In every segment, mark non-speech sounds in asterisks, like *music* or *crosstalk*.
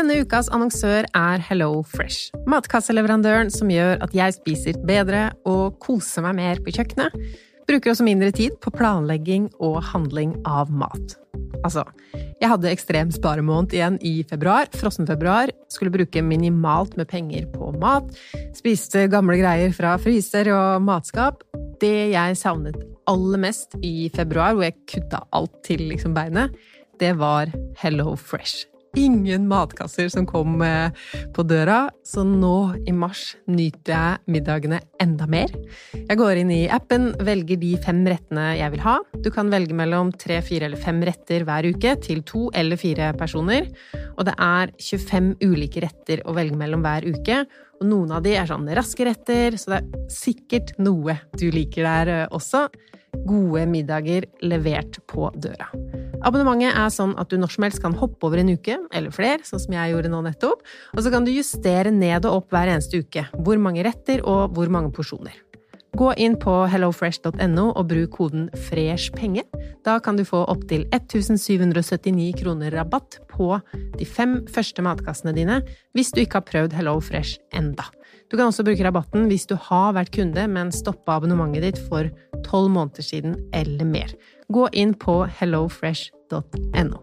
Denne ukas annonsør er Hello Fresh. Matkasseleverandøren som gjør at jeg spiser bedre og koser meg mer på kjøkkenet. Bruker også mindre tid på planlegging og handling av mat. Altså, jeg hadde ekstrem sparemåned igjen i februar, frossenfebruar. Skulle bruke minimalt med penger på mat. Spiste gamle greier fra fryser og matskap. Det jeg savnet aller mest i februar, hvor jeg kutta alt til liksom beinet, det var Hello Fresh ingen matkasser som kom eh, på døra, så nå i mars nyter jeg middagene enda mer. Jeg går inn i appen, velger de fem rettene jeg vil ha. Du kan velge mellom tre, fire eller fem retter hver uke til to eller fire personer. Og det er 25 ulike retter å velge mellom hver uke. Og noen av de er sånn raske retter, så det er sikkert noe du liker der eh, også. Gode middager levert på døra. Abonnementet er sånn at du når som helst kan hoppe over en uke, eller flere, sånn som jeg gjorde nå nettopp, og så kan du justere ned og opp hver eneste uke hvor mange retter og hvor mange porsjoner. Gå inn på hellofresh.no og bruk koden FRESHPENGE. Da kan du få opptil 1779 kroner rabatt på de fem første matkassene dine hvis du ikke har prøvd Hello Fresh enda. Du kan også bruke rabatten hvis du har vært kunde, men stoppa abonnementet ditt for tolv måneder siden eller mer. Gå inn på hellofresh.no.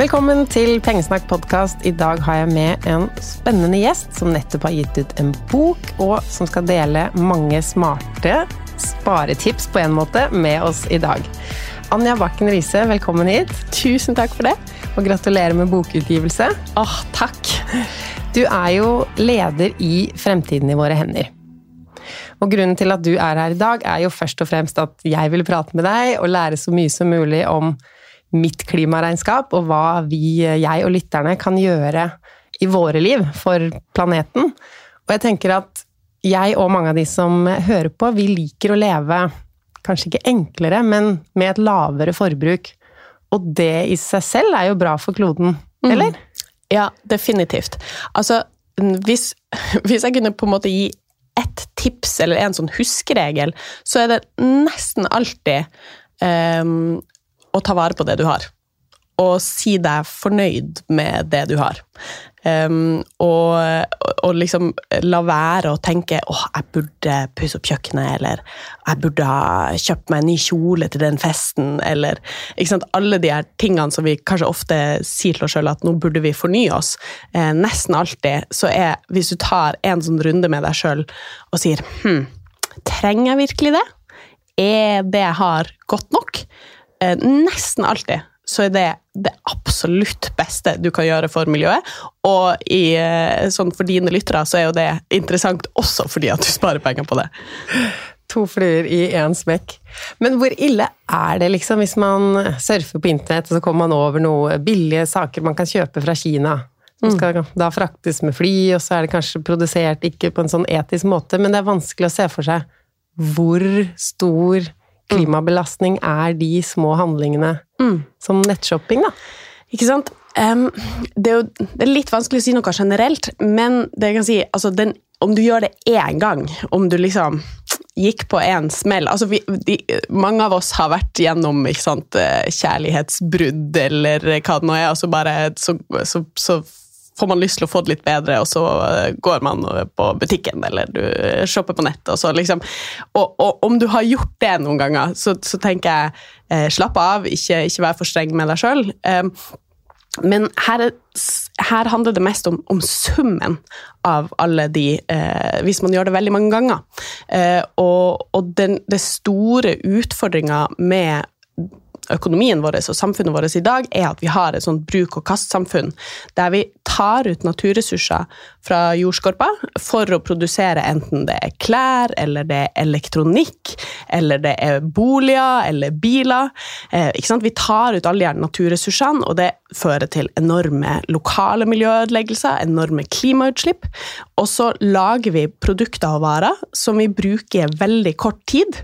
Velkommen til Pengesnakk podkast. I dag har jeg med en spennende gjest som nettopp har gitt ut en bok, og som skal dele mange smarte sparetips på en måte med oss i dag. Anja Bakken Riise, velkommen hit. Tusen takk for det. Og gratulerer med bokutgivelse. Åh, takk. Du er jo leder i Fremtiden i våre hender. Og grunnen til at du er her i dag, er jo først og fremst at jeg vil prate med deg og lære så mye som mulig om mitt klimaregnskap, og hva vi, jeg og lytterne, kan gjøre i våre liv for planeten. Og jeg tenker at jeg og mange av de som hører på, vi liker å leve kanskje ikke enklere, men med et lavere forbruk. Og det i seg selv er jo bra for kloden, mm. eller? Ja, definitivt. Altså, hvis, hvis jeg kunne på en måte gi ett tips eller en sånn huskeregel, så er det nesten alltid um, å ta vare på det du har. Og si deg fornøyd med det du har. Um, og, og, liksom la være å tenke åh, jeg burde pusse opp kjøkkenet, eller jeg burde ha kjøpt meg en ny kjole til den festen, eller ikke sant? Alle de her tingene som vi kanskje ofte sier til oss sjøl at nå burde vi fornye oss. Eh, nesten alltid så er Hvis du tar en sånn runde med deg sjøl og sier hm, trenger jeg virkelig det? Er det jeg har, godt nok? Eh, nesten alltid så er det det absolutt beste du kan gjøre for miljøet. Og i, eh, sånn for dine lyttere så er jo det interessant også fordi at du sparer penger på det. To fluer i én smekk. Men hvor ille er det liksom hvis man surfer på internett og så kommer man over noen billige saker man kan kjøpe fra Kina? Som skal da fraktes med fly, og så er det kanskje produsert ikke på en sånn etisk måte, men det er vanskelig å se for seg hvor stor klimabelastning er de små handlingene mm. som nettshopping, da. Ikke sant? Um, det, er jo, det er litt vanskelig å si noe generelt, men det jeg kan si, altså den, om du gjør det én gang, om du liksom gikk på en smell altså vi, de, Mange av oss har vært gjennom sant, eh, kjærlighetsbrudd eller hva det nå er, og så bare så, så, så får man lyst til å få det litt bedre, og så eh, går man på butikken eller du shopper på nettet. Og, så liksom. og, og om du har gjort det noen ganger, så, så tenker jeg eh, slapp av, ikke, ikke vær for streng med deg sjøl. Eh, men her, her, handler det mest om, om summen av alle de eh, Hvis man gjør det veldig mange ganger. Eh, og, og den, det store utfordringa med økonomien vår og samfunnet vårt i dag, er at vi har et sånt bruk-og-kast-samfunn, der vi tar ut naturressurser fra jordskorpa for å produsere enten det er klær, eller det er elektronikk, eller det er boliger eller biler. Eh, vi tar ut alle de naturressursene, og det fører til enorme lokale miljøødeleggelser, enorme klimautslipp. Og så lager vi produkter og varer som vi bruker veldig kort tid.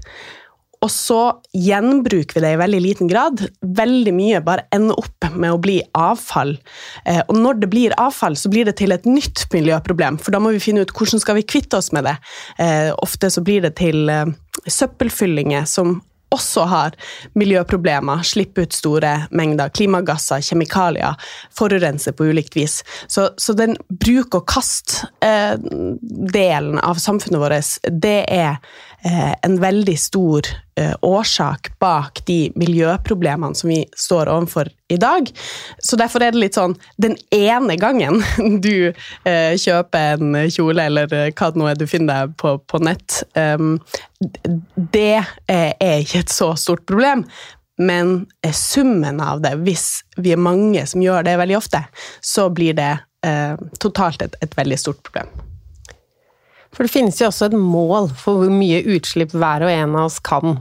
Og så gjenbruker vi det i veldig liten grad. Veldig mye bare ender opp med å bli avfall. Eh, og når det blir avfall, så blir det til et nytt miljøproblem, for da må vi finne ut hvordan skal vi kvitte oss med det. Eh, ofte så blir det til eh, søppelfyllinger som også har miljøproblemer, slipper ut store mengder klimagasser, kjemikalier, forurenser på ulikt vis. Så, så den bruk-og-kast-delen av samfunnet vårt, det er en veldig stor eh, årsak bak de miljøproblemene som vi står overfor i dag. Så derfor er det litt sånn Den ene gangen *laughs* du eh, kjøper en kjole, eller hva det nå er du finner deg på, på nett, det er ikke et så stort problem. Men summen av det, hvis vi er mange som gjør det veldig ofte, så blir det totalt et, et veldig stort problem. For det finnes jo også et mål for hvor mye utslipp hver og en av oss kan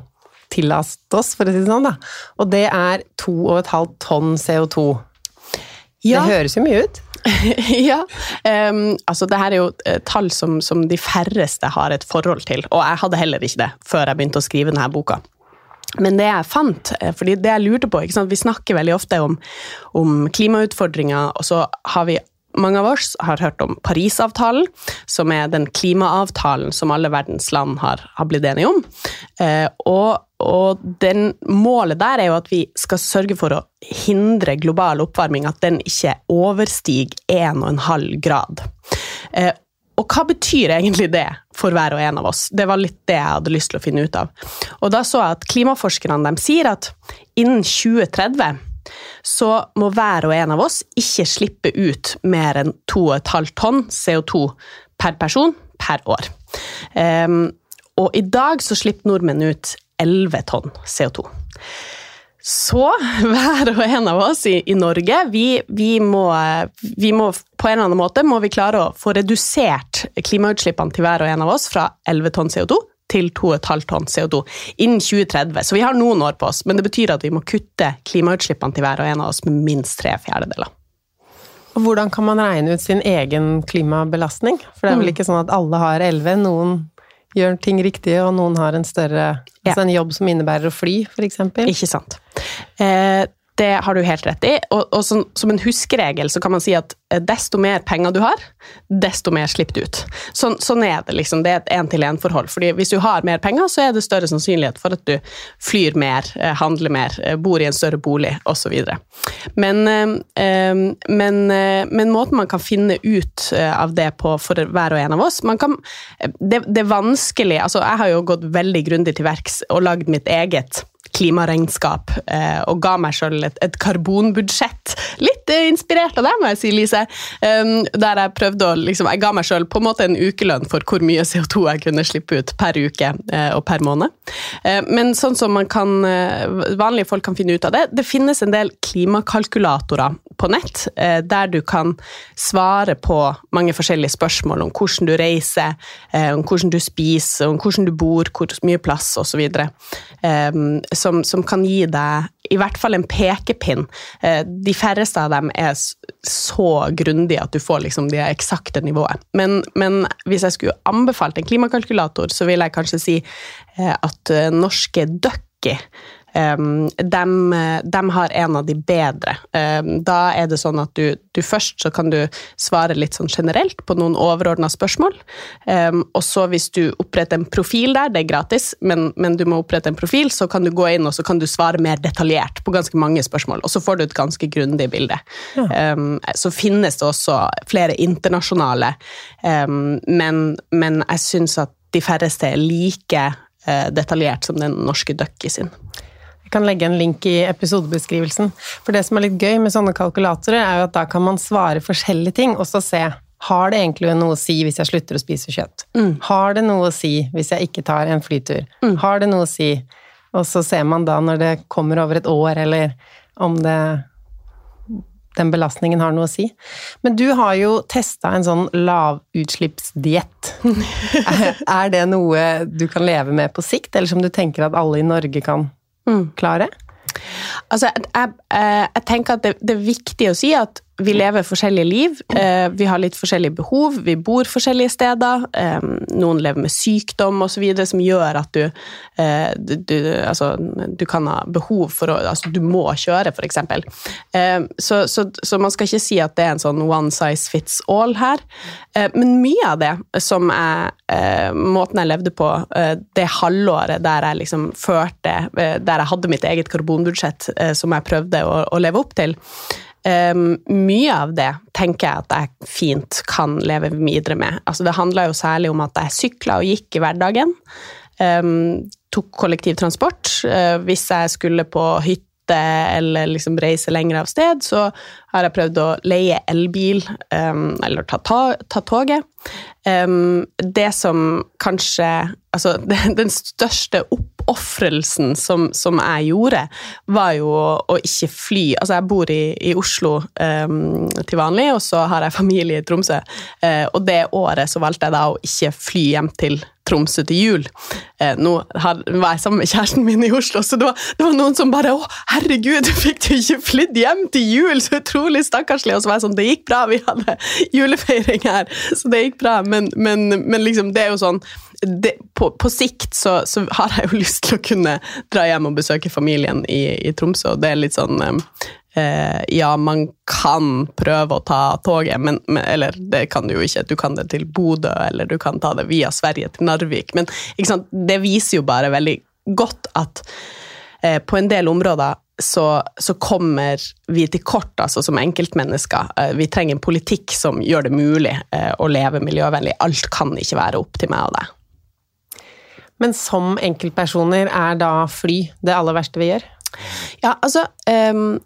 tillate oss, for å si det sånn. da. Og det er 2,5 tonn CO2. Ja. Det høres jo mye ut. *laughs* ja. Um, altså, det her er jo uh, tall som, som, de færreste har et forhold til, og jeg hadde heller ikke det før jeg begynte å skrive denne boka. Men det jeg fant, eh, fordi det jeg lurte på Vi snakker veldig ofte om, om klimautfordringer, og så har vi mange av oss har hørt om Parisavtalen, som er den klimaavtalen som alle verdens land har, har blitt enige om. Eh, og, og den målet der er jo at vi skal sørge for å hindre global oppvarming, at den ikke overstiger 1,5 grad. Eh, og hva betyr egentlig det for hver og en av oss? Det var litt det jeg hadde lyst til å finne ut av. Og da så jeg at klimaforskerne sier at innen 2030 så må hver og en av oss ikke slippe ut mer enn 2,5 tonn CO2 per person per år. Um, og i dag så slipper nordmenn ut 11 tonn CO2. Så *laughs* hver og en av oss i, i Norge, vi, vi, må, vi, må, på en eller annen måte må vi klare å få redusert klimautslippene til hver og en av oss fra 11 tonn CO2 til 2,5 tonn CO2 innen 2030. Så vi har noen år på oss, men det betyr at vi må kutte klimautslippene til hver og en av oss med minst tre fjerdedeler. Og hvordan kan man regne ut sin egen klimabelastning? For det er vel mm. ikke sånn at alle har 11, noen gjør ting riktig, og noen har en større Altså en jobb som innebærer å fly, f.eks.? Ikke sant. Eh, det har du helt rett i. Og, og som, som, en huskeregel så kan man si at eh, desto mer penger du har, desto mer slipper du ut. Sånn, sånn er det. liksom, Det er et én-til-én-forhold. fordi Hvis du har mer penger, så er det større sannsynlighet for at du flyr mer, eh, handler mer, eh, bor i en større bolig osv. Men, men, men måten man kan finne ut av det på for hver og en av oss kan, det, det er vanskelig altså Jeg har jo gått veldig grundig til verks og lagd mitt eget klimaregnskap eh, og ga meg sjøl et, et, karbonbudsjett. Litt eh, inspirert av deg, må jeg si, Lise. Um, der jeg prøvde å liksom, Jeg ga meg sjøl på en måte en ukelønn for hvor mye CO2 jeg kunne slippe ut per uke eh, og per måned. Men sånn som man kan, vanlige folk kan finne ut av det, det finnes en del klimakalkulatorer på nett, der du kan svare på mange forskjellige spørsmål om hvordan du reiser, om hvordan du spiser, om hvordan du bor, hvor mye plass osv. Um, som, som, kan gi deg i hvert fall en pekepinn. Eh, de færreste av dem er så grundige at du får liksom det eksakte nivået. Men, men, hvis jeg skulle anbefalt en klimakalkulator, så vil jeg kanskje si eh, at eh, norske Ducky de, de, har en av de bedre. Da er det sånn at du, du, først så kan du svare litt sånn generelt på noen overordna spørsmål. Og så hvis du oppretter en profil der, det er gratis, men, men, du må opprette en profil, så kan du gå inn og så kan du svare mer detaljert på ganske mange spørsmål. Og så får du et ganske grundig bilde. Ja. Så finnes det også flere internasjonale, men, men jeg syns at de færreste er like eh, detaljert som den norske Ducky sin. Kan legge en link i episodebeskrivelsen. For det som er litt gøy med sånne kalkulatorer, er jo at da kan man svare forskjellige ting, og så se har det egentlig noe å si hvis jeg slutter å spise kjøtt? Mm. Har det noe å si hvis jeg ikke tar en flytur? Mm. Har det noe å si Og så ser man da når det kommer over et år, eller om det den belastningen har noe å si. Men du har jo testa en sånn lavutslippsdiett. *laughs* er det noe du kan leve med på sikt, eller som du tenker at alle i Norge kan klare? Altså, jeg, jeg, jeg tenker at det, det, er viktig å si at vi lever forskjellige liv. Eh, vi har litt forskjellige behov, vi bor forskjellige steder. Eh, noen lever med sykdom osv. som gjør at du, eh, du, du, altså, du kan ha behov for å altså, Du må kjøre, f.eks. Så, så, så man skal ikke si at det er en sånn one size fits all her. Men mye av det som jeg Måten jeg levde på det halvåret der jeg liksom førte Der jeg hadde mitt eget karbonbudsjett som jeg prøvde å, å leve opp til, Um, mye av det tenker jeg at jeg fint kan leve videre med. Altså, det handla jo særlig om at jeg sykla og gikk i hverdagen. Um, tok kollektivtransport. Uh, hvis jeg skulle på hytte eller liksom reise lenger av sted, så har jeg prøvd å leie elbil um, eller ta, ta, ta toget. det som kanskje Altså, *laughs* den største opp oppofrelsen som, som, jeg gjorde, var jo å, å ikke fly. Altså, jeg bor i, i Oslo um, til vanlig, og så har jeg familie i Tromsø. Uh, og det året så valgte jeg da å ikke fly hjem til Tromsø til jul. Eh, nå var jeg sammen med kjæresten min i Oslo, så det var, det var noen som bare 'Å, herregud, *laughs* fikk du ikke flydd hjem til jul?' Så utrolig stakkarslig. Og så var jeg sånn 'Det gikk bra, vi hadde julefeiring her, så det gikk bra'. Men, men, men liksom, det er jo sånn det, på, på, sikt så, så, har jeg jo *laughs* lyst til å kunne dra hjem og besøke familien i, i Tromsø, det er litt sånn eh, Ja, man kan prøve å ta toget, men, men, eller det kan du jo ikke. Du kan det til Bodø, eller du kan ta det via Sverige til Narvik. Men det viser jo bare veldig godt at eh, på en del områder så, så, kommer vi til kort altså som enkeltmennesker. Eh, vi trenger en politikk som gjør det mulig eh, å leve miljøvennlig. Alt kan ikke være opp til meg og deg. Men som enkeltpersoner er da fly det aller verste vi gjør? Ja, altså um,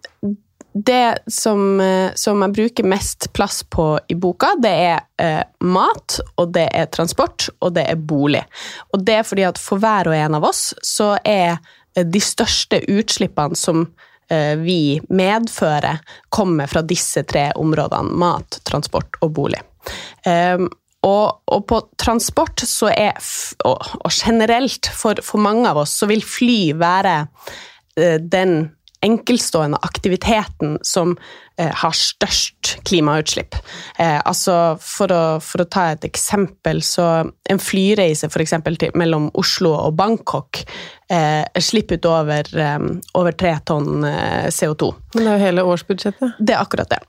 Det som, eh, som, jeg bruker mest plass på i boka, det er uh, mat, og det er transport, og det er bolig. Og det er fordi at for hver og en av oss så er eh, de største utslippene som uh, vi medfører, kommer fra disse tre områdene. Mat, transport og bolig. Um, og, og, på transport så er, og, og generelt for, for, mange av oss, så vil fly være uh, den enkeltstående aktiviteten som har størst klimautslipp. Eh, altså for å, for å, ta et eksempel, så en flyreise for til, mellom Oslo og Bangkok eh, slipper ut over, eh, over tre tonn eh, CO2. Men det er jo hele årsbudsjettet? Det er akkurat det.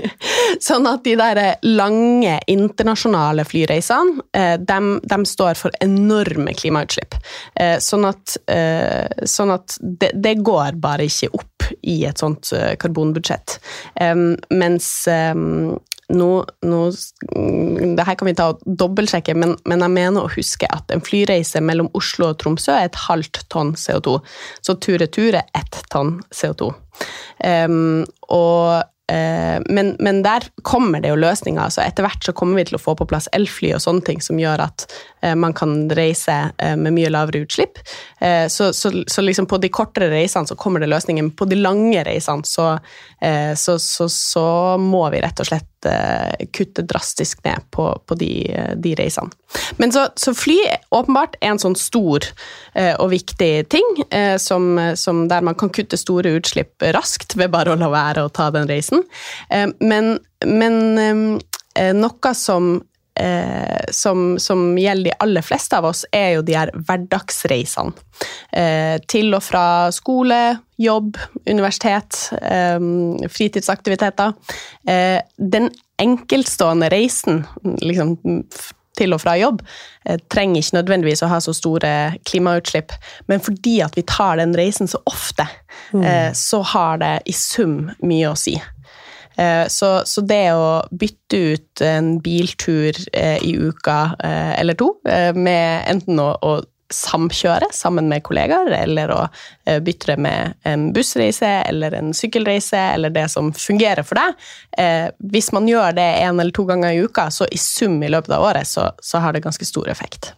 *laughs* sånn at de der lange internasjonale flyreisene, eh, de, de, står for enorme klimautslipp. Eh, sånn at, eh, sånn at det, det, går bare ikke opp i et sånt eh, karbonbudsjett. mens nå, nå det her kan vi ta og dobbeltsjekke, men, men, jeg mener å huske at en flyreise mellom Oslo og Tromsø er et halvt tonn CO2. Så tur-retur er ett tonn CO2. Um, og men, men, der kommer det jo løsninger. altså Etter hvert så kommer vi til å få på plass elfly og sånne ting som gjør at eh, man kan reise eh, med mye lavere utslipp. Så, så, så, liksom på de kortere reisene så kommer det løsninger, men på de lange reisene så, så, så må vi rett og slett kutte drastisk ned på, på de, de, reisene. Men så, fly åpenbart er en sånn stor og viktig ting som, som der man kan kutte store utslipp raskt ved bare å la være å ta den reisen. Eh, men, men eh, noe som Eh, som, som, gjelder de aller fleste av oss, er jo de her hverdagsreisene. Eh, til og fra skole, jobb, universitet, eh, fritidsaktiviteter. Eh, den enkeltstående reisen liksom, til og fra jobb eh, trenger ikke nødvendigvis å ha så store klimautslipp, men fordi at vi tar den reisen så ofte, mm. så har det i sum mye å si. Eh, så, så, det å bytte ut en biltur eh, i uka eh, eller to, med enten å, å samkjøre sammen med kollegaer, eller å bytte det med en bussreise eller en sykkelreise, eller det som fungerer for deg. Hvis man gjør det én eller to ganger i uka, så i sum i løpet av året, så, så har det ganske stor effekt.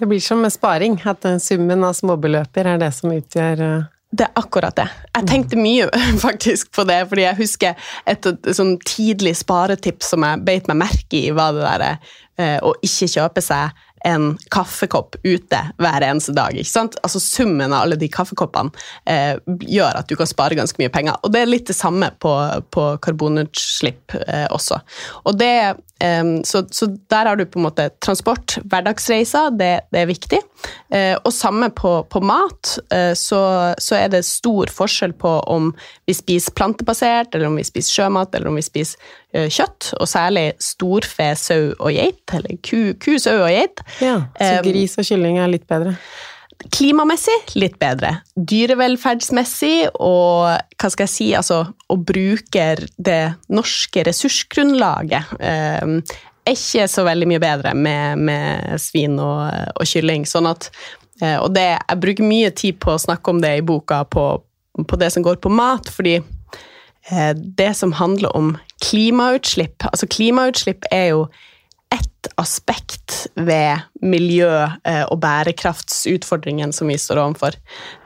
Det blir som med sparing, at summen av småbeløper er det som utgjør. Det er akkurat det. Jeg tenkte mye *laughs* faktisk på det, fordi jeg husker et, sånn tidlig sparetips som jeg beit meg merke i, var det derre eh, å ikke kjøpe seg en kaffekopp ute hver eneste dag. ikke sant? Altså Summen av alle de kaffekoppene eh, gjør at du kan spare ganske mye penger. Og det er litt det samme på, på karbonutslipp eh, også. Og det, eh, så, så, der har du på en måte transport, hverdagsreiser, det, det er viktig. Eh, og samme på, på mat, eh, så, så, er det stor forskjell på om vi spiser plantebasert, eller om vi spiser sjømat, eller om vi spiser kjøtt. Og særlig storfe, sau og geit, eller ku, ku sau og geit. Ja, Så gris og kylling er litt bedre? Klimamessig litt bedre. Dyrevelferdsmessig og hva skal jeg si, altså å bruke det norske ressursgrunnlaget eh, er ikke så veldig mye bedre med, med svin og, og, kylling. Sånn at, eh, og det, jeg bruker mye tid på å snakke om det i boka, på, på det som går på mat, fordi eh, det som handler om klimautslipp Altså, klimautslipp er jo ett aspekt ved miljø- eh, og bærekraftsutfordringen som vi står overfor.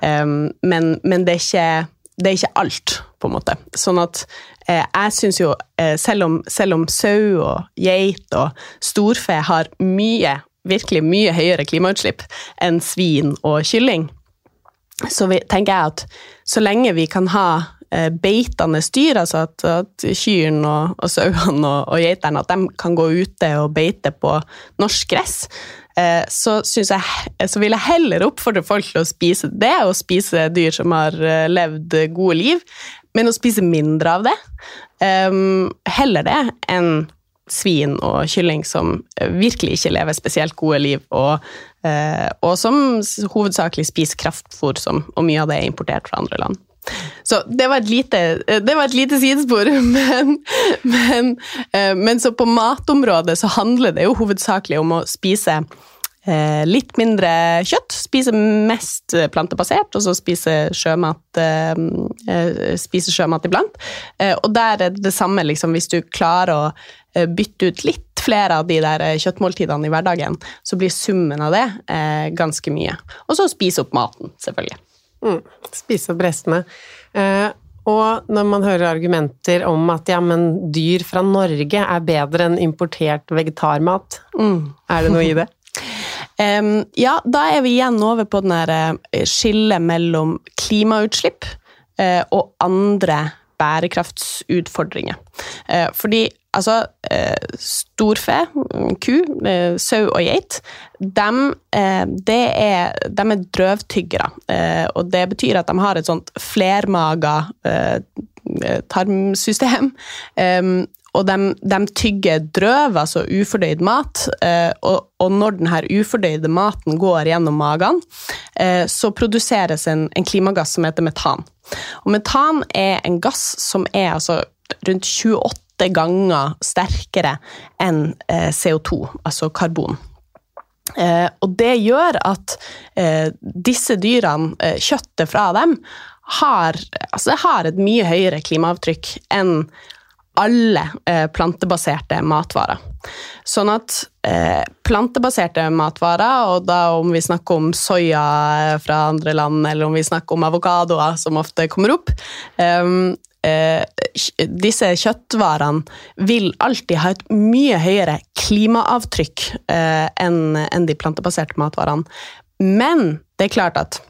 Men, men det, er ikke, det, er ikke, alt, på en måte. Sånn at eh, jeg syns jo, eh, selv om, selv om sau og geit og storfe har mye, virkelig mye høyere klimautslipp enn svin og kylling, så tenker jeg at så lenge vi kan ha beitende dyr, altså at, at kyrne og, og sauene og, og geitene at de kan gå ute og beite på norsk gress, eh, så, jeg, så vil jeg heller oppfordre folk til å spise det, og spise dyr som har eh, levd gode liv, men å spise mindre av det. Heller det enn svin og kylling som virkelig ikke lever spesielt gode liv, og, og som hovedsakelig spiser kraftfôr, som, og mye av det er importert fra andre land. Så det var et lite, det var et lite sidespor, *laughs* men, men, eh, men, så på matområdet så handler det jo hovedsakelig om å spise eh, litt mindre kjøtt, spise mest plantebasert, og så spise sjømat, eh, spise sjømat iblant. Og der er det det samme, liksom, hvis du klarer å bytte ut litt flere av de der kjøttmåltidene i hverdagen, så blir summen av det ganske mye. Og så spise opp maten, selvfølgelig. Mm. Spise opp restene. Eh, og når man hører argumenter om at ja, men dyr fra Norge er bedre enn importert vegetarmat, mm. er det noe i det? *laughs* um, ja, da er vi igjen over på den eh, skillet mellom klimautslipp uh, og andre bærekraftsutfordringer. Uh, fordi Altså, eh, storfe, ku, eh, sau og geit, de, de, er, de er drøvtyggere. og det betyr at de har et sånt flermaga tarmsystem. og de, de, tygger drøv, altså ufordøyd mat. Og, når denne ufordøyde maten går gjennom magen, så produseres en, en klimagass som heter metan. Og metan er en gass som er altså rundt 28 åtte ganger sterkere enn eh, CO2, altså karbon. Eh, og det gjør at eh, disse dyrene, kjøttet fra dem, har, altså har et mye høyere klimaavtrykk enn alle plantebaserte matvarer. Sånn at plantebaserte matvarer, og da om vi snakker om soya fra andre land, eller om vi snakker om avokadoer, som ofte kommer opp, eh, disse kjøttvarene vil alltid ha et mye høyere klimaavtrykk eh, enn en de plantebaserte matvarene. Men det er klart at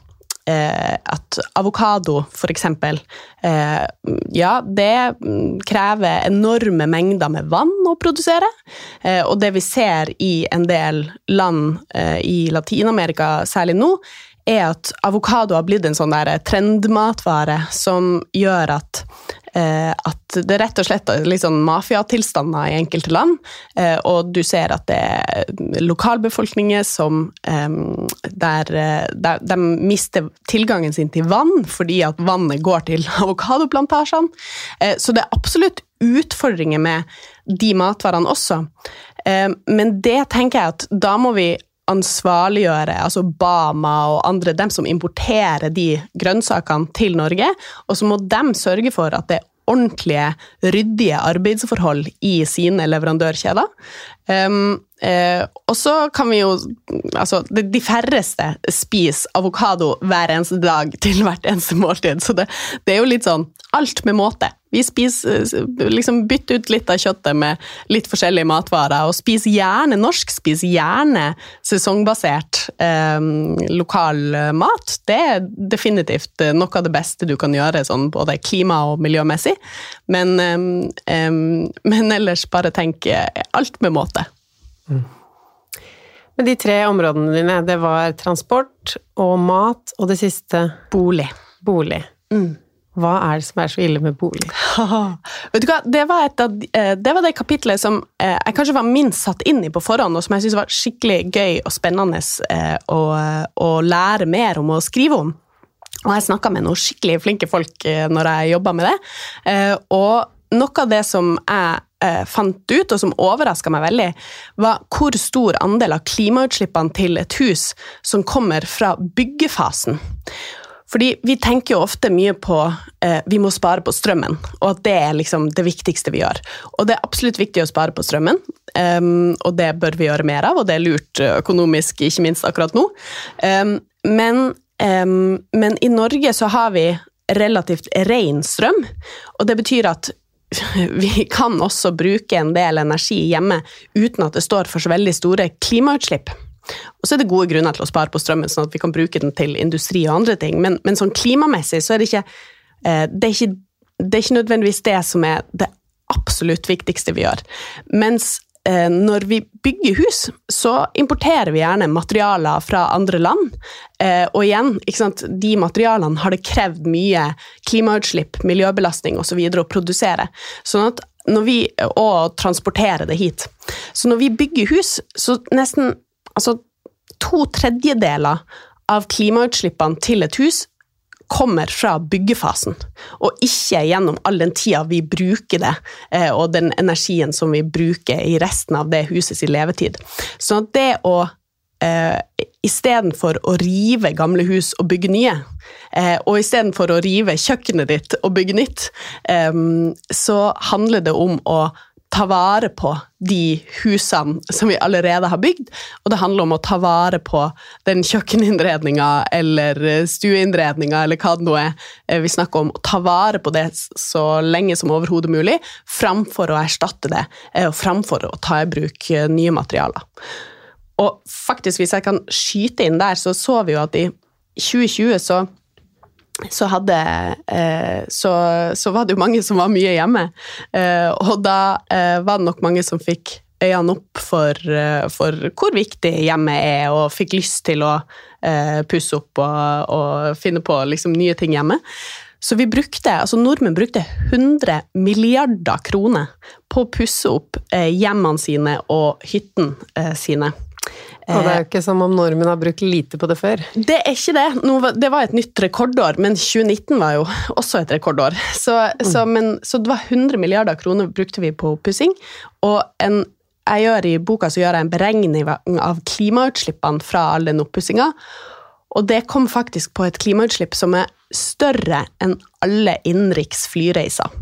eh, at avokado, f.eks. Eh, ja, det krever enorme mengder med vann å produsere. Eh, og det vi ser i en del land eh, i Latin-Amerika, særlig nå, er at avokado har blitt en sånn der trendmatvare som gjør at eh, at det rett og slett er litt sånn mafiatilstander i enkelte land. Eh, og du ser at det er lokalbefolkninger som eh, der, der, de mister tilgangen sin til vann fordi at vannet går til *laughs* avokadoplantasjene. Så det er absolutt utfordringer med de matvarene også. Men det tenker jeg at da må vi ansvarliggjøre altså Bama og andre, dem som importerer de grønnsakene til Norge, og så må de sørge for at det er ordentlige, ryddige arbeidsforhold i sine leverandørkjeder. Um, Eh, og så kan vi jo Altså, de, færreste spiser avokado hver eneste dag til hvert eneste måltid, så det, det er jo litt sånn alt med måte. Vi spiser, liksom bytter ut litt av kjøttet med litt forskjellige matvarer, og spiser gjerne norsk, spiser gjerne sesongbasert eh, lokal mat. Det er definitivt noe av det beste du kan gjøre, sånn både klima- og miljømessig. Men, eh, men ellers bare tenk alt med måte. Mm. Men de tre områdene dine, det var transport og mat, og det siste Bolig. Bolig. Mm. Hva er det som er så ille med bolig? *laughs* Vet du hva, det var, av, eh, det var, det kapitlet som eh, jeg kanskje var minst satt inn i på forhånd, og som jeg syntes var skikkelig gøy og spennende eh, å, å, lære mer om og skrive om. Og jeg snakka med noen skikkelig flinke folk når jeg jobba med det. Og noe av det som jeg fant ut, og som overraska meg veldig, var hvor stor andel av klimautslippene til et hus som kommer fra byggefasen. Fordi vi tenker jo ofte mye på eh, vi må spare på strømmen, og at det er liksom det viktigste vi gjør. Og det er absolutt viktig å spare på strømmen, um, og det bør vi gjøre mer av, og det er lurt økonomisk, ikke minst akkurat nå. Um, men, um, men i Norge så har vi relativt ren strøm, og det betyr at *laughs* vi kan også bruke en del energi hjemme uten at det står for så veldig store klimautslipp. Og så er det gode grunner til å spare på strømmen, sånn at vi kan bruke den til industri og andre ting, men, men sånn klimamessig så er det ikke, eh, det er ikke det er ikke nødvendigvis det som er det absolutt viktigste vi gjør. Mens når vi bygger hus, så importerer vi gjerne materialer fra andre land. Eh, og igjen, de materialene har det krevd mye klimautslipp, miljøbelastning osv. å produsere. Sånn at når vi, og transportere det hit. Så når vi bygger hus, så nesten Altså, to tredjedeler av klimautslippene til et hus kommer fra byggefasen, og ikke gjennom all den tida vi bruker det, eh, og den energien som vi bruker i resten av det husets levetid. Så det å eh, istedenfor å rive gamle hus og bygge nye, eh, og istedenfor å rive kjøkkenet ditt og bygge nytt, så handler det om å ta vare på de husene som vi allerede har bygd, og det handler om å ta vare på den kjøkkeninnredninga eller stueinnredninga eller hva det nå er eh, vi snakker om. Å ta vare på det så lenge som overhodet mulig, framfor å erstatte det, eh, og framfor å ta i bruk eh, nye materialer. Og faktisk, hvis jeg kan skyte inn der, så så vi jo at i 2020 så så, hadde, eh, så, så, var det jo mange som var mye hjemme. Eh, og da eh, var det nok mange som fikk øynene opp for, for hvor viktig hjemmet er, og fikk lyst til å pusse opp og, og finne på liksom, nye ting hjemme. Så vi brukte, altså nordmenn brukte 100 milliarder kroner på å pusse opp hjemmene sine og hyttene sine. Og det er jo ikke som om nordmenn har brukt lite på det før. Det er ikke det. Det var et nytt rekordår, men 2019 var jo også et rekordår. Så, mm. så, men, så det var 100 milliarder kroner brukte vi på oppussing. Og en, jeg gjør i boka så gjør jeg en beregning av klimautslippene fra all den oppussinga. Og det kom faktisk på et klimautslipp som er større enn alle innenriks flyreiser.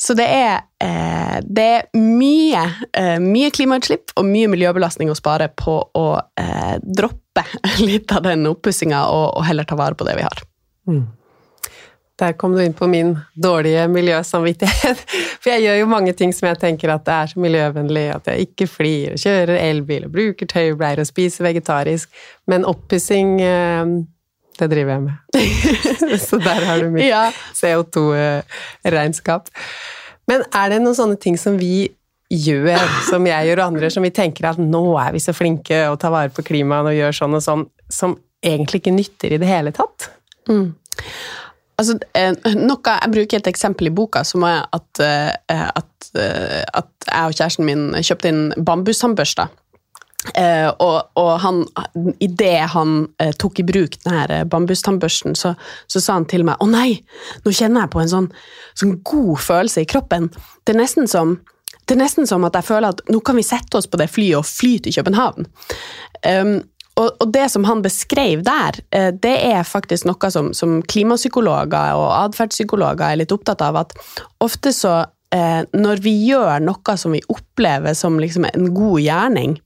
Så det er, eh, det er mye, eh, mye, klimautslipp og mye miljøbelastning å spare på å eh, droppe *laughs* litt av den oppussinga og, og, heller ta vare på det vi har. Mm. Der kom du inn på min dårlige miljøsamvittighet. *laughs* For jeg gjør jo mange ting som jeg tenker at det er så miljøvennlig, at jeg ikke flyr og kjører elbil og bruker tøybleier og spiser vegetarisk, men oppussing eh, det driver jeg med. *laughs* så der har du mitt ja. CO2-regnskap. Men er det noen sånne ting som vi gjør, som jeg gjør og andre, som vi tenker at nå er vi så flinke og tar vare på klimaet og gjør sånn og sånn, som egentlig ikke nytter i det hele tatt? Mm. Altså, eh, noe, jeg bruker et eksempel i boka, som er at, eh, at, eh, at jeg og kjæresten min kjøpte inn bambustannbørster. Uh, og, og han, idet han uh, tok i bruk denne bambustannbørsten, så, så, sa han til meg 'Å nei, nå kjenner jeg på en sånn, sånn god følelse i kroppen'. Det er, som, det er nesten som at jeg føler at nå kan vi sette oss på det flyet og fly til København. Um, og, og, det som han beskrev der, uh, det er faktisk noe som, som klimapsykologer og atferdspsykologer er litt opptatt av. At ofte så eh, når vi gjør noe som vi opplever som liksom en god gjerning,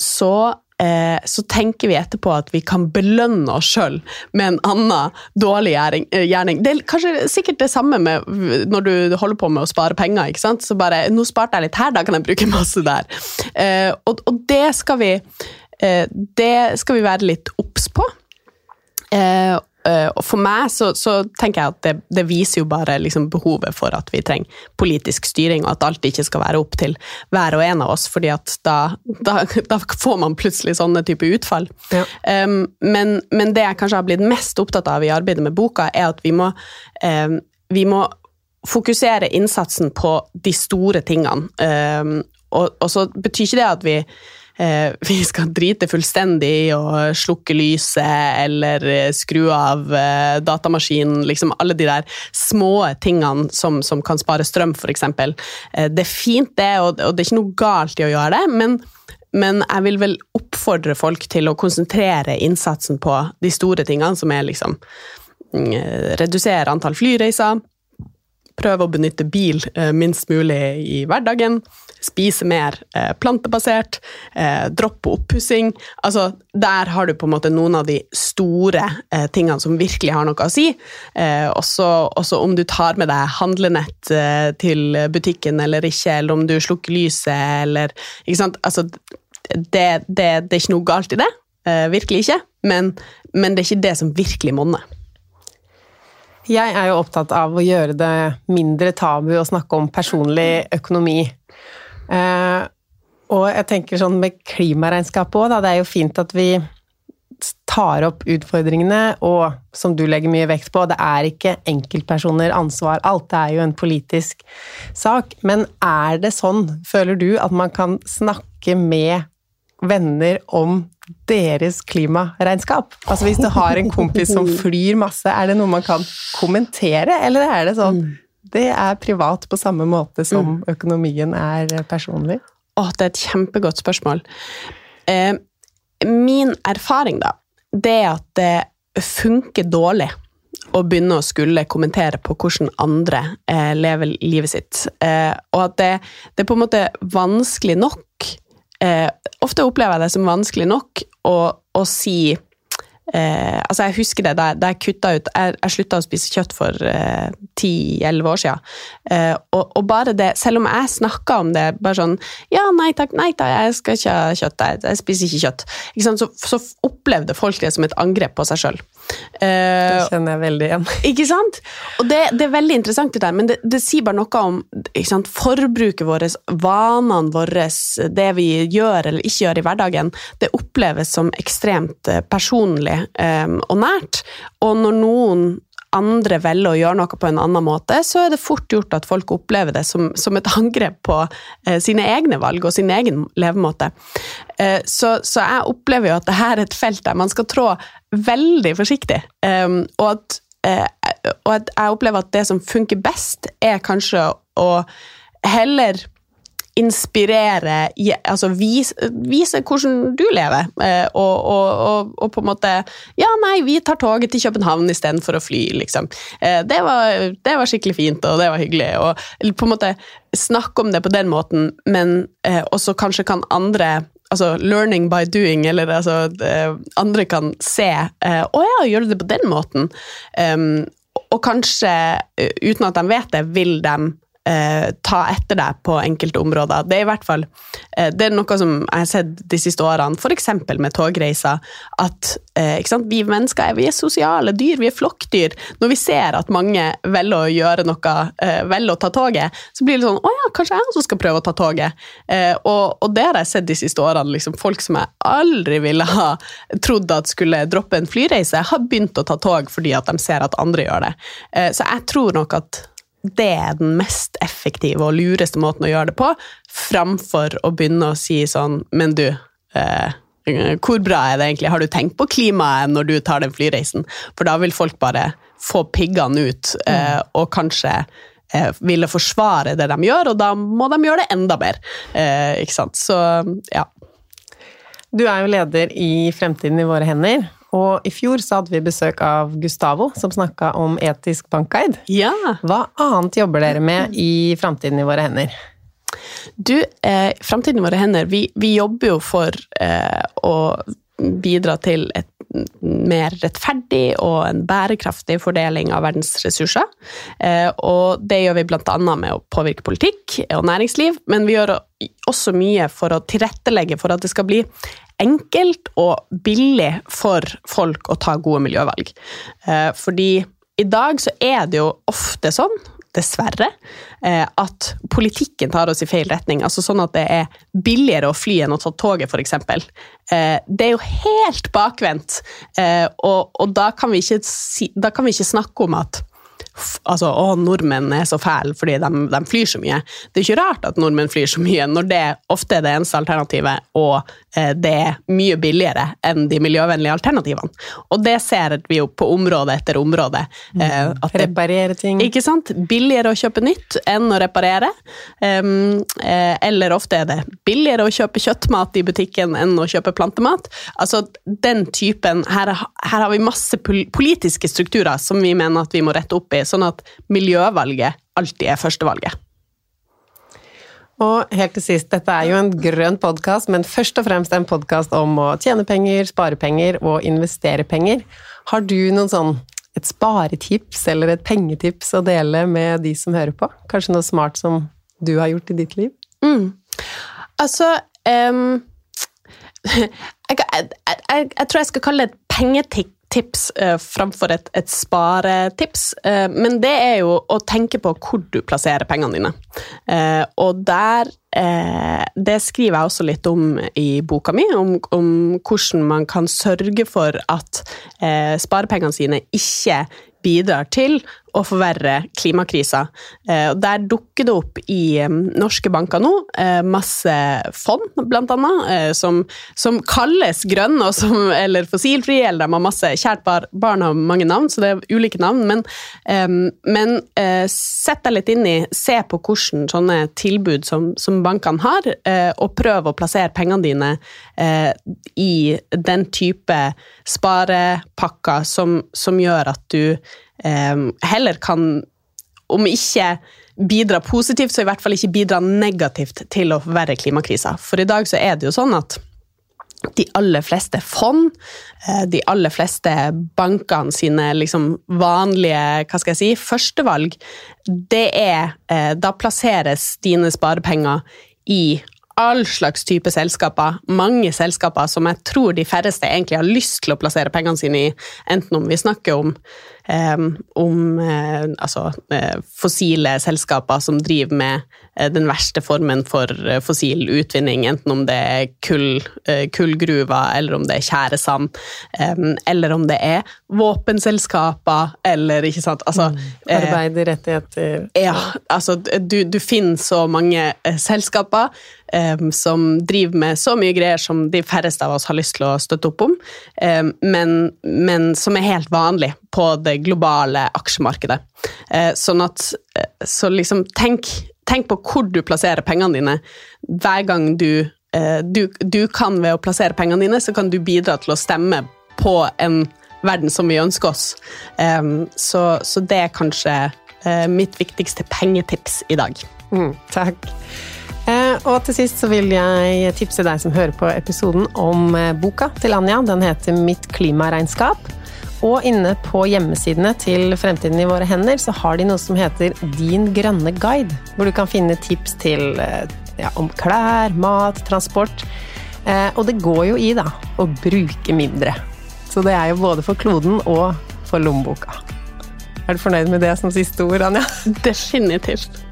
så eh, så tenker vi etterpå at vi kan belønne oss sjøl med en annen dårlig eh, gjerning. Det er kanskje sikkert det samme med når du holder på med å spare penger. ikke sant? Så bare 'Nå sparte jeg litt her, da kan jeg bruke masse der'. Eh, og, det skal vi det skal vi være litt obs på. Eh, for meg så, så tenker jeg at det, det viser jo bare liksom behovet for at vi trenger politisk styring, og at alt ikke skal være opp til hver og en av oss, fordi at da, da, da får man plutselig sånne type utfall. Ja. Um, men, men, det jeg kanskje har blitt mest opptatt av i arbeidet med boka, er at vi må, um, vi må fokusere innsatsen på de store tingene. Um, og, og så betyr ikke det at vi *laughs* vi skal drite fullstendig å slukke lyset eller eh, skru av eh, datamaskinen. Liksom alle de der små tingene som, som kan spare strøm, f.eks. Eh, det er fint, det, og, og, det er ikke noe galt i å gjøre det, men, men jeg vil vel oppfordre folk til å konsentrere innsatsen på de store tingene, som er liksom mm, Redusere antall flyreiser, prøve å benytte bil eh, minst mulig i hverdagen spise mer eh, plantebasert, eh, droppe oppussing. Altså, der har du på en måte noen av de store tingene som virkelig har noe å si. Også, også, om du tar med deg handlenett til butikken eller ikke, eller om du slukker lyset eller Ikke sant. Altså, det, det, det er ikke noe galt i det. Virkelig ikke. Men, men det er ikke det som virkelig monner. Jeg er jo opptatt av å gjøre det mindre tabu å snakke om personlig økonomi. Eh, og jeg tenker sånn med klimaregnskapet òg, da. Det er jo fint at vi tar opp utfordringene, og som du legger mye vekt på, det er ikke enkeltpersoner ansvar alt, det er jo en politisk sak. Men er det sånn, føler du, at man kan snakke med venner om deres klimaregnskap? Altså hvis du har en kompis som flyr masse, er det noe man kan kommentere, eller er det sånn mm det er privat på samme måte som mm. økonomien er personlig? Åh, det er et kjempegodt spørsmål. Eh, min erfaring, da, det er at det funker dårlig å begynne å skulle kommentere på hvordan andre eh, lever livet sitt. Eh, og at det, det, er på en måte vanskelig nok eh, Ofte opplever jeg det som vanskelig nok å, å si Eh, altså jeg husker det da, da jeg kutta ut Jeg, jeg slutta å spise kjøtt for ti-elleve eh, år siden. Eh, og, og, bare det, selv om jeg snakka om det bare sånn Ja, nei takk, nei takk, jeg skal ikke ha kjøtt. Jeg, jeg spiser ikke kjøtt. Ikke så, så, opplevde folk det som et angrep på seg sjøl. Eh, det kjenner jeg veldig igjen. *laughs* Ikke sant? Og det, det, er veldig interessant, det der, men det, det sier bare noe om sant, forbruket vårt, vanene våre, det vi gjør eller ikke gjør i hverdagen. Det oppleves som ekstremt eh, personlig um, og nært. Og når noen andre velger å gjøre noe på en annen måte, så er det fort gjort at folk opplever det som, som et *laughs* angrep på eh, sine egne valg og sin egen levemåte. Eh, så, så, jeg opplever jo at dette er et felt der man skal trå veldig forsiktig. Eh, og, at, eh, og at jeg opplever at det som funker best, er kanskje å heller inspirere, altså vise, vise, hvordan du lever. Eh, og, og, og, på en måte Ja, nei, vi tar toget til København istedenfor å fly, liksom. Eh, det var, det var, skikkelig fint, og det var hyggelig. Og på en måte snakke om det på den måten, men eh, også kanskje kan andre altså learning by doing, eller altså Andre kan se Å ja, gjør du det på den måten? Og kanskje, uten at de vet det, vil de eh, ta etter deg på enkelte områder. Det er i hvert fall eh, det er noe som jeg har sett de siste årene, f.eks. med togreiser. At eh, vi mennesker er, vi er sosiale dyr, vi er flokkdyr. Når vi ser at mange velger å gjøre noe, eh, velger å ta toget, så blir det sånn Å ja, kanskje jeg også skal prøve å ta toget. Eh, og, og, det har jeg sett de siste årene. Liksom, folk som jeg aldri ville ha trodd at skulle droppe en flyreise, har begynt å ta tog fordi at de ser at andre gjør det. Eh, så jeg tror nok at det er den mest effektive og lureste måten å gjøre det på, framfor å begynne å si sånn Men du, eh, hvor bra er det egentlig? Har du tenkt på klimaet når du tar den flyreisen? For da vil folk bare få piggene ut, eh, mm. og kanskje eh, ville forsvare det de gjør, og da må de gjøre det enda mer. Eh, ikke sant? Så ja. Du er jo leder i Fremtiden i våre hender, Og i fjor så hadde vi besøk av Gustavo, som snakka om etisk bankguide. Ja. Hva annet jobber dere med i Framtiden i våre hender? Du, eh, Framtiden i våre hender, vi, vi jobber jo for eh, å bidra til et mer rettferdig og en bærekraftig fordeling av verdens ressurser. Eh, og det gjør vi bl.a. med å påvirke politikk og næringsliv, men vi gjør også mye for å tilrettelegge for at det skal bli enkelt og billig for folk å ta gode miljøvalg. Eh, fordi i dag så er det jo ofte sånn dessverre, eh, at politikken tar oss i feil retning. Altså sånn at det er billigere å fly enn å ta toget, f.eks. Eh, det er jo helt bakvendt, og, da, kan ikke, da, kan vi ikke, snakke om at altså, å, nordmenn er så fæle fordi de, de, flyr så mye. Det er ikke rart at nordmenn flyr så mye, når det ofte er det eneste alternativet, og eh, det er mye billigere enn de miljøvennlige alternativene. Og det ser vi jo på område etter område. Eh, at Reparere ting. Ikke sant? Billigere å kjøpe nytt enn å reparere. Um, eh, eller ofte er det billigere å kjøpe kjøttmat i butikken enn å kjøpe plantemat. Altså den typen Her, her har vi masse politiske strukturer som vi mener at vi må rette opp i sånn at miljøvalget alltid er førstevalget. Og helt til sist, dette er jo en grønn podkast, men først og fremst en podkast om å tjene penger, spare penger og investere penger. Har du noen sånn et sparetips eller et pengetips å dele med de som hører på? Kanskje noe smart som du har gjort i ditt liv? Mm. Altså um, *laughs* jeg, jeg, jeg, jeg, tror jeg skal kalle det et pengetips tips eh, framfor et, et sparetips. Eh, men det er jo å tenke på hvor du plasserer pengene dine. Eh, og der Det skriver jeg også litt om i boka mi, om, om hvordan man kan sørge for at sparepengene sine ikke bidrar til å forverre klimakrisa. Eh, der dukker det opp i eh, norske banker nå eh, masse fond, blant annet, som, som kalles grønne som, eller fossilfrie, eller de har masse Kjært barn har mange navn, så det er ulike navn, men, men sett deg litt inn i, se på hvordan sånne tilbud som, som bankene har, og prøv å plassere pengene dine i den type sparepakker som, som gjør at du heller kan, om ikke bidra positivt, så i hvert fall ikke bidra negativt til å forverre klimakrisa. For i dag så er det jo sånn at de aller fleste fond, eh, de aller fleste bankene sine liksom vanlige hva skal jeg si, førstevalg, det er eh, Da plasseres dine sparepenger i all slags type selskaper. Mange selskaper som jeg tror de færreste egentlig har lyst til å plassere pengene sine i, enten om vi snakker om om eh, altså, eh, fossile selskaper som driver med eh, den verste formen for fossil utvinning, enten om det er kull, kullgruver, eller om det er tjæresand, eller om det er våpenselskaper, eller ikke sant altså, mm. Arbeiderrettigheter. Ja, altså du, du finner så mange selskaper Um, som driver med så mye greier som de færreste av oss har lyst til å støtte opp om, um, men, men, som er helt vanlig på det globale aksjemarkedet. Uh, sånn at uh, Så liksom, tenk, tenk, på hvor du plasserer pengene dine. Hver gang du, uh, du, du kan ved å plassere pengene dine, så kan du bidra til å stemme på en verden som vi ønsker oss. Um, så, så, det er kanskje mitt viktigste pengetips i dag. Mm, takk. Eh, og til sist så vil jeg tipse deg som hører på episoden om eh, boka til Anja. Den heter Mitt klimaregnskap. Og inne på hjemmesidene til Fremtiden i våre hender så har de noe som heter Din grønne guide. Hvor du kan finne tips til eh, ja, om klær, mat, transport. Og det går jo i, da, å bruke mindre. Så det er jo både for kloden og for lommeboka. Er du fornøyd med det som siste ord, Anja? Definitivt.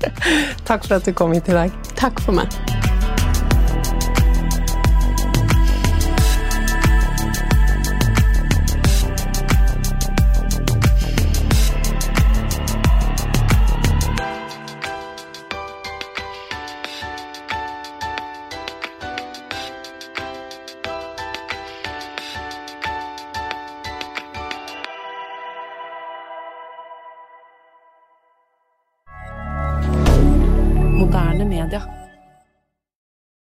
Takk for at du kom hit i dag. Takk for meg.